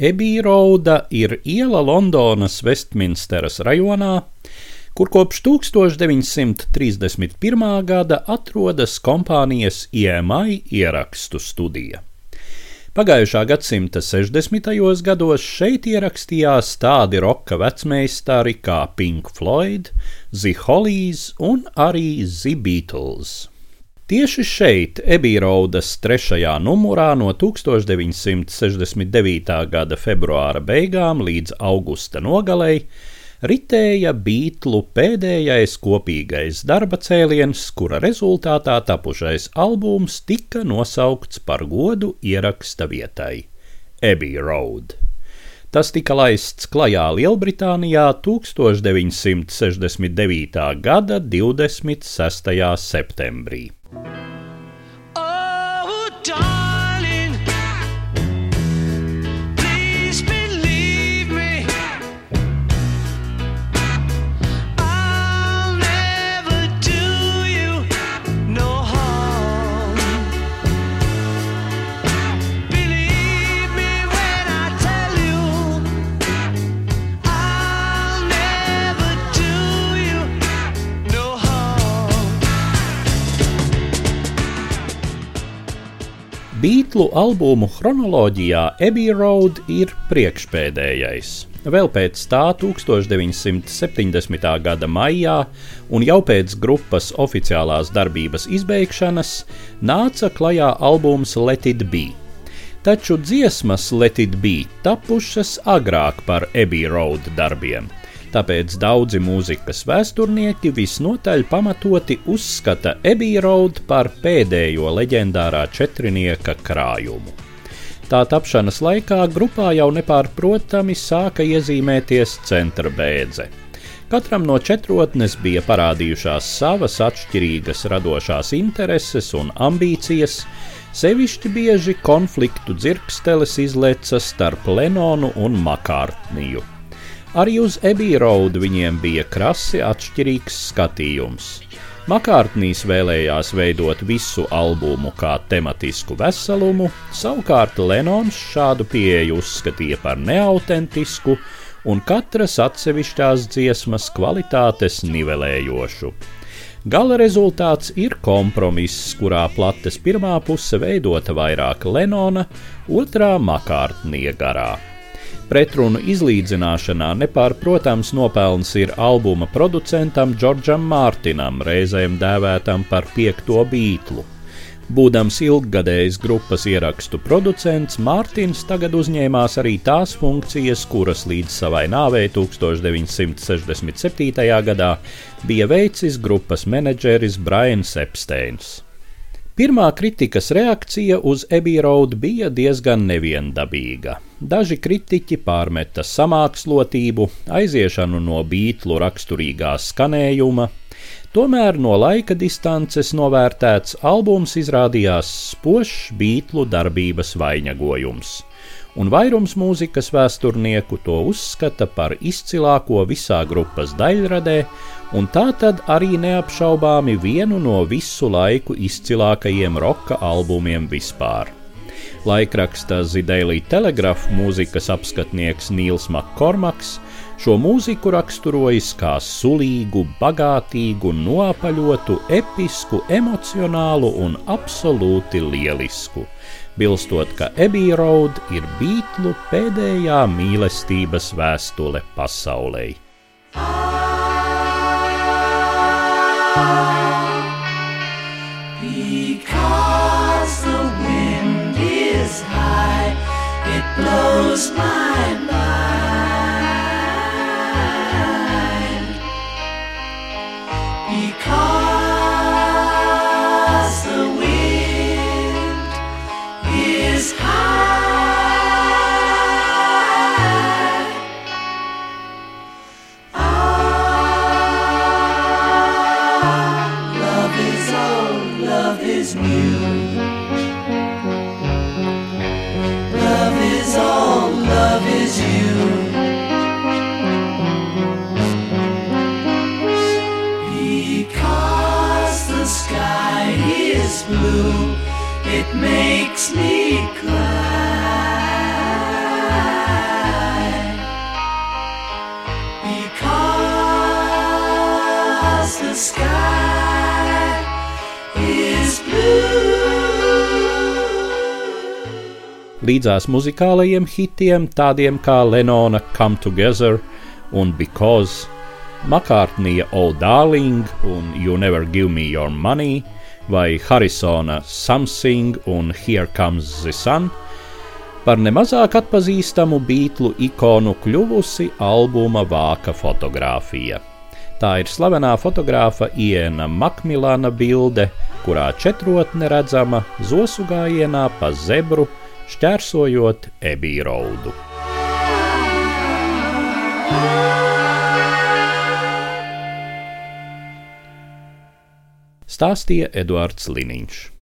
Ebīrouda ir iela Londonas Vestminsteras rajonā, kur kopš 1931. gada atrodas kompānijas IMI ierakstu studija. Pagājušā gadsimta 60. gados šeit ierakstījās tādi roka vecmeistari kā Pink Floyd, The Hollies un arī The Beatles. Tieši šeit, Ebīraudas trešajā numurā no 1969. gada februāra beigām līdz augusta nogalei, ritēja Beatlu pēdējais kopīgais darba cēliens, kura rezultātā tapušais albums tika nosaukts par godu ieraksta vietai - Abbey Road. Tas tika laists klajā Lielbritānijā 1969. gada 26. septembrī. Beatlu albumu chronoloģijā Abbey Road ir priekšpēdējais. Vēl pēc tā 1970. gada maijā un jau pēc grupas oficiālās darbības izbeigšanas nāca klajā albums Let It Be. Taču dziesmas Let It Be tapušas agrāk par Abbey Road darbiem tāpēc daudzi mūzikas vēsturnieki visnotaļ pamatoti uzskata Abbey Road par pēdējo leģendārā četrinieka krājumu. Tā tapšanas laikā grupā jau nepārprotami sāka iezīmēties centra bēdze. Katram no četrotnes bija parādījušās savas atšķirīgas radošās intereses un ambīcijas, sevišķi bieži konfliktu dzirksteles izleca starp Lenonu un Makārtniju. Arī uz Abbey Road viņiem bija krasi atšķirīgs skatījums. Makārtnīs vēlējās veidot visu albumu kā tematisku veselumu, savukārt Lenons šādu pieeju uzskatīja par neautentisku un katras atsevišķās dziesmas kvalitātes nivelējošu. Gala rezultāts ir kompromiss, kurā plates pirmā puse veidota vairāk Lenona, otrā Makārtnija garā. Pretrunu izlīdzināšanā nepārprotams nopelns ir albuma producentam Džordžam Mārtinam, reizēm dēvētam par piekto bītlu. Būdams ilggadējs grupas ierakstu producents, Mārtiņš tagad uzņēmās arī tās funkcijas, kuras līdz savai nāvei 1967. gadā bija veicis grupas menedžeris Brians Epsteins. Pirmā kritikas reakcija uz Abbey Road bija diezgan neviendabīga. Daži kritiķi pārmeta samākslotību, aiziešanu no beigtu raksturīgā skanējuma, tomēr no laika distances novērtēts albums izrādījās spožs beigtu darbības vainagojums un vairums mūzikas vēsturnieku to uzskata par izcilāko visā grupas daļradē, un tā tad arī neapšaubāmi vienu no visu laiku izcilākajiem roka albumiem vispār. Laikraksta Zidailī telegrāfa mūzikas apskatnieks Nīls Makkormaks šo mūziku raksturojis kā sulīgu, bagātīgu, noapaļotu, episku, emocionālu un absolūti lielisku bilstot, ka Abbey Road ir Beatlu pēdējā mīlestības vēstule pasaulē. Because the wind is high, it blows my is new. Love is all, love is you. Because the sky is blue, it makes Līdzās muzikālajiem hitiem, tādiem kā Lenona Come Together un Because, Makārtnija Oh Darling un You Never Give Me Your Money, vai Harrisona Something un Here Comes the Sun, par nemazāk atpazīstamu beatlu ikonu kļuvusi albuma vāka fotografija. Tā ir slavenā fotogrāfa Iena Makmilāna bilde, kurā četrotne redzama zosu gājienā pa zebru, šķērsojot ebīraudu. Stāstīja Eduards Liniņš.